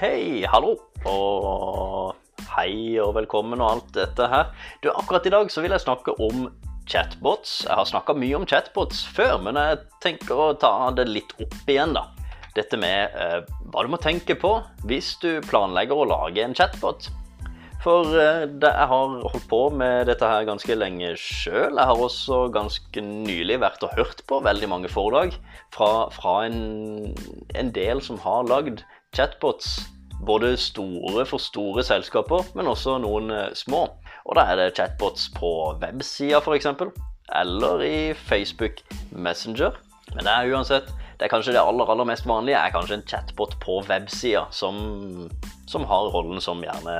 Hei, hallo, og hei og velkommen og alt dette her. Du, Akkurat i dag så vil jeg snakke om chatbots. Jeg har snakka mye om chatbots før, men jeg tenker å ta det litt opp igjen, da. Dette med eh, hva du må tenke på hvis du planlegger å lage en chatbot. For eh, jeg har holdt på med dette her ganske lenge sjøl. Jeg har også ganske nylig vært og hørt på veldig mange foredrag fra, fra en, en del som har lagd chatbots. Både store for store selskaper, men også noen eh, små. Og da er det chatbots på websida f.eks. Eller i Facebook Messenger. Men det er uansett det er kanskje det aller, aller mest vanlige er kanskje en chatbot på websida som, som, har rollen som gjerne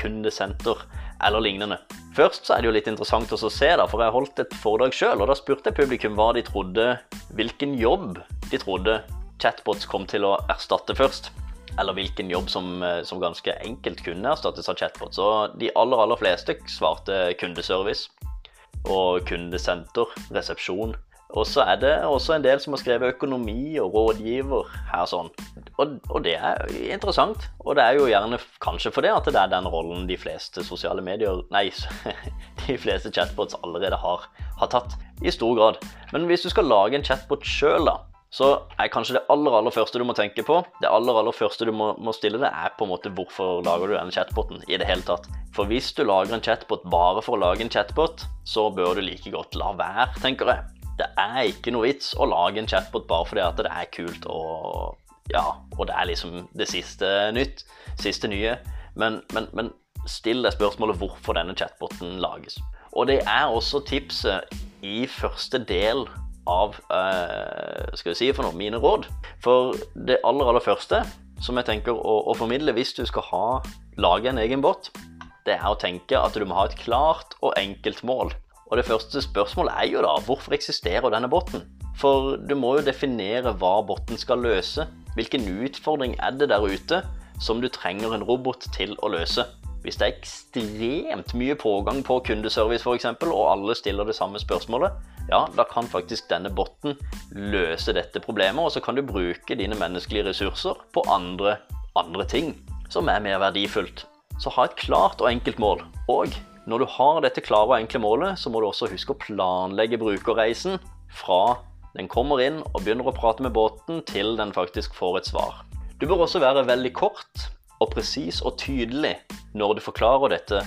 kundesenter eller lignende. Først så er det jo litt interessant å se, da, for jeg holdt et foredrag sjøl, og da spurte jeg publikum hva de trodde, hvilken jobb de trodde chatbots kom til å erstatte først. Eller hvilken jobb som, som ganske enkelt kunne erstattes av chatbot. Så de aller, aller fleste svarte kundeservice og kundesenter, resepsjon og så er det også en del som har skrevet økonomi og rådgiver her sånn. Og, og, det er interessant. Og det er jo gjerne kanskje fordi at det er den rollen de fleste sosiale medier Nei, de fleste chatbots allerede har, har tatt. I stor grad. Men hvis du skal lage en chatbot sjøl, da, så er kanskje det aller aller første du må tenke på, det aller aller første du må, må stille deg, er på en måte hvorfor lager du denne chatboten i det hele tatt. For hvis du lager en chatbot bare for å lage en chatbot, så bør du like godt la være, tenker jeg. Det er ikke noe vits å lage en chatbot bare fordi at det er kult og ja, og det er liksom det siste nytt, siste nye. Men, men, men still deg spørsmålet hvorfor denne chatboten lages. Og det er også tipset i første del av uh, skal vi si for noe, mine råd. For det aller, aller første som jeg tenker å, å formidle hvis du skal ha, lage en egen bot, det er å tenke at du må ha et klart og enkelt mål. Og det første spørsmålet er jo da hvorfor eksisterer denne botten? For du må jo definere hva botten skal løse. Hvilken utfordring er det der ute som du trenger en robot til å løse? Hvis det er ekstremt mye pågang på kundeservice f.eks., og alle stiller det samme spørsmålet, ja, da kan faktisk denne botten løse dette problemet, og så kan du bruke dine menneskelige ressurser på andre, andre ting som er mer verdifullt. Så ha et klart og enkelt mål. Og når du har dette klare og enkle målet, så må du også huske å planlegge brukerreisen fra den kommer inn og begynner å prate med båten, til den faktisk får et svar. Du bør også være veldig kort og presis og tydelig når du forklarer dette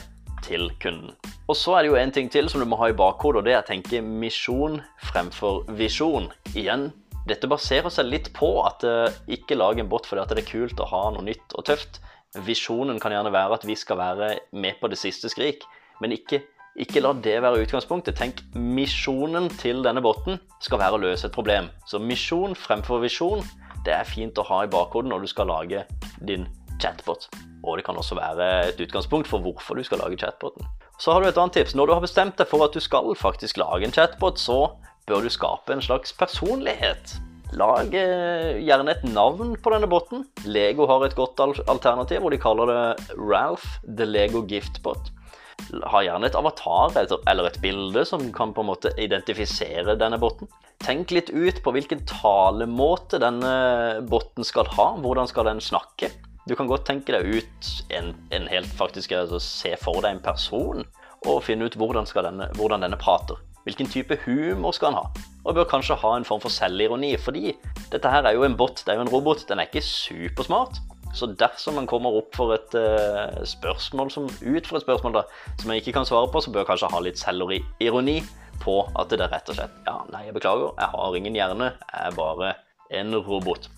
til kunden. Og så er det jo en ting til som du må ha i bakhodet, og det er å tenke misjon fremfor visjon. Igjen, dette baserer seg litt på at uh, ikke lag en bot fordi at det er kult å ha noe nytt og tøft. Visjonen kan gjerne være at vi skal være med på det siste skrik. Men ikke, ikke la det være utgangspunktet. Tenk misjonen til denne botten skal være å løse et problem. Så misjon fremfor visjon, det er fint å ha i bakhodet når du skal lage din chatbot. Og det kan også være et utgangspunkt for hvorfor du skal lage chatboten. Så har du et annet tips. Når du har bestemt deg for at du skal faktisk lage en chatbot, så bør du skape en slags personlighet. Lag eh, gjerne et navn på denne botten. Lego har et godt alternativ, og de kaller det Ralph the Lego Giftbot har gjerne et avatar eller et bilde som kan på en måte identifisere denne botten. Tenk litt ut på hvilken talemåte denne botten skal ha. Hvordan skal den snakke? Du kan godt tenke deg ut en, en helt faktisk altså, Se for deg en person og finne ut hvordan, denne, hvordan denne prater. Hvilken type humor skal han ha? Og bør kanskje ha en form for selvironi, fordi dette her er jo en bot, det er jo en robot. Den er ikke supersmart, så dersom man kommer opp for et uh, spørsmål som, ut for et spørsmål da, som jeg ikke kan svare på, så bør kanskje ha litt selvironi på at det er rett og slett Ja, nei, jeg beklager, jeg har ingen hjerne, jeg er bare en robot.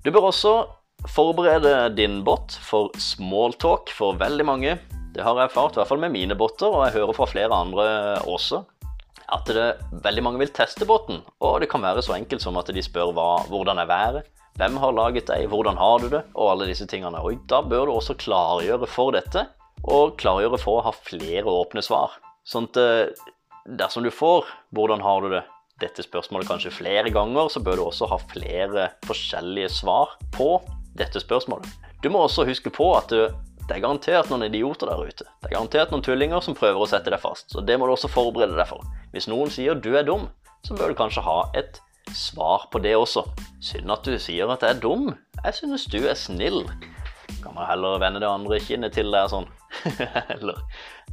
Du bør også forberede din bot for smalltalk for veldig mange. Det har jeg erfart, i hvert fall med mine botter, og jeg hører fra flere andre også. At det, veldig mange vil teste båten. og det kan være så enkelt som at de spør hva, hvordan er været, hvem har laget deg, hvordan har du det, og alle disse tingene. Og da bør du også klargjøre for dette, og klargjøre for å ha flere åpne svar. Sånn at eh, dersom du får 'hvordan har du det' dette spørsmålet kanskje flere ganger, så bør du også ha flere forskjellige svar på dette spørsmålet. Du må også huske på at det er garantert noen idioter der ute. Det er garantert noen tullinger som prøver å sette deg fast, så det må du også forberede deg for. Hvis noen sier du er dum, så bør du kanskje ha et svar på det også. Synd at du sier at jeg er dum. Jeg synes du er snill. kan man heller vende det andre kinnet til deg sånn. eller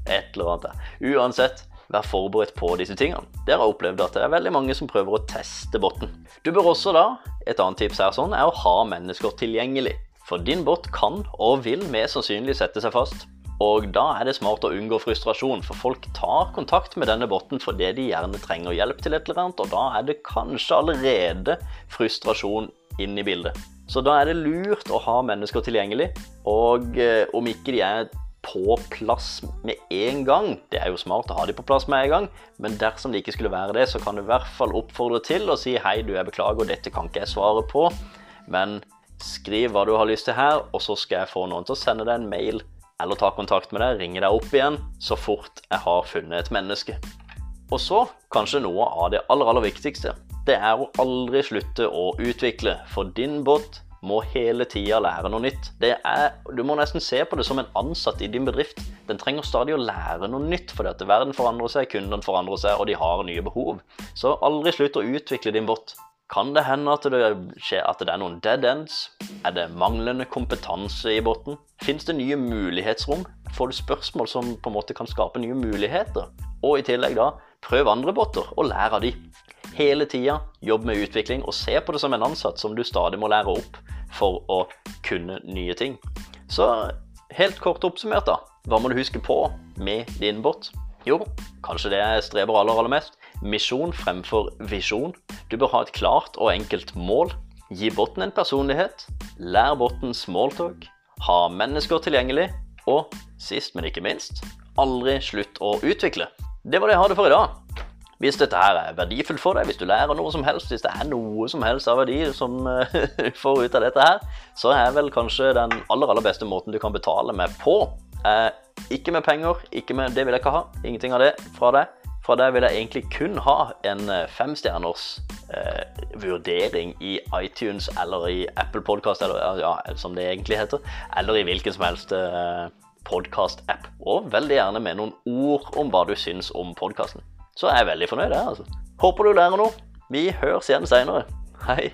et eller annet. Uansett, vær forberedt på disse tingene. Dere har opplevd at det er veldig mange som prøver å teste botten. Du bør også da, et annet tips her sånn, er å ha mennesker tilgjengelig. For din bot kan og vil mest sannsynlig sette seg fast. Og da er det smart å unngå frustrasjon, for folk tar kontakt med denne botten fordi de gjerne trenger hjelp til et eller annet, og da er det kanskje allerede frustrasjon inn i bildet. Så da er det lurt å ha mennesker tilgjengelig, og eh, om ikke de er på plass med en gang. Det er jo smart å ha de på plass med en gang, men dersom de ikke skulle være det, så kan du i hvert fall oppfordre til å si hei, du, jeg beklager, dette kan ikke jeg svare på, men skriv hva du har lyst til her, og så skal jeg få noen til å sende deg en mail eller ta kontakt med deg, ringe deg opp igjen så fort jeg har funnet et menneske. Og så kanskje noe av det aller, aller viktigste. Det er å aldri slutte å utvikle, for din båt må hele tida lære noe nytt. Er, du må nesten se på det som en ansatt i din bedrift. Den trenger stadig å lære noe nytt, fordi at verden forandrer seg, kundene forandrer seg, og de har nye behov. Så aldri slutt å utvikle din bot. Kan det hende at det, skjer, at det er noen dead ends? Er det manglende kompetanse i botten? Fins det nye mulighetsrom? Får du spørsmål som på en måte kan skape nye muligheter? Og i tillegg da, prøv andre botter og lær av de. Hele tida jobb med utvikling og se på det som en ansatt som du stadig må lære opp for å kunne nye ting. Så helt kort oppsummert, da. Hva må du huske på med din bot? Jo, kanskje det jeg streber aller, aller mest. Misjon fremfor visjon. Du bør ha et klart og enkelt mål. Gi botten en personlighet. Lær botten smalltalk. Ha mennesker tilgjengelig. Og sist, men ikke minst, aldri slutt å utvikle. Det var det jeg hadde for i dag. Hvis dette her er verdifullt for deg, hvis du lærer noe som helst, hvis det er noe som helst av verdi som du får ut av dette her, så er vel kanskje den aller, aller beste måten du kan betale med på. Eh, ikke med penger, ikke med, det vil jeg ikke ha. Ingenting av det fra deg. Fra deg vil jeg egentlig kun ha en eh, femstjerners eh, vurdering i iTunes eller i Apple Podcast, eller ja, som det egentlig heter, eller i hvilken som helst eh, podkast-app. Og veldig gjerne med noen ord om hva du syns om podkasten. Så er jeg veldig fornøyd, jeg. altså. Håper du lærer noe. Vi høres igjen seinere. Hei.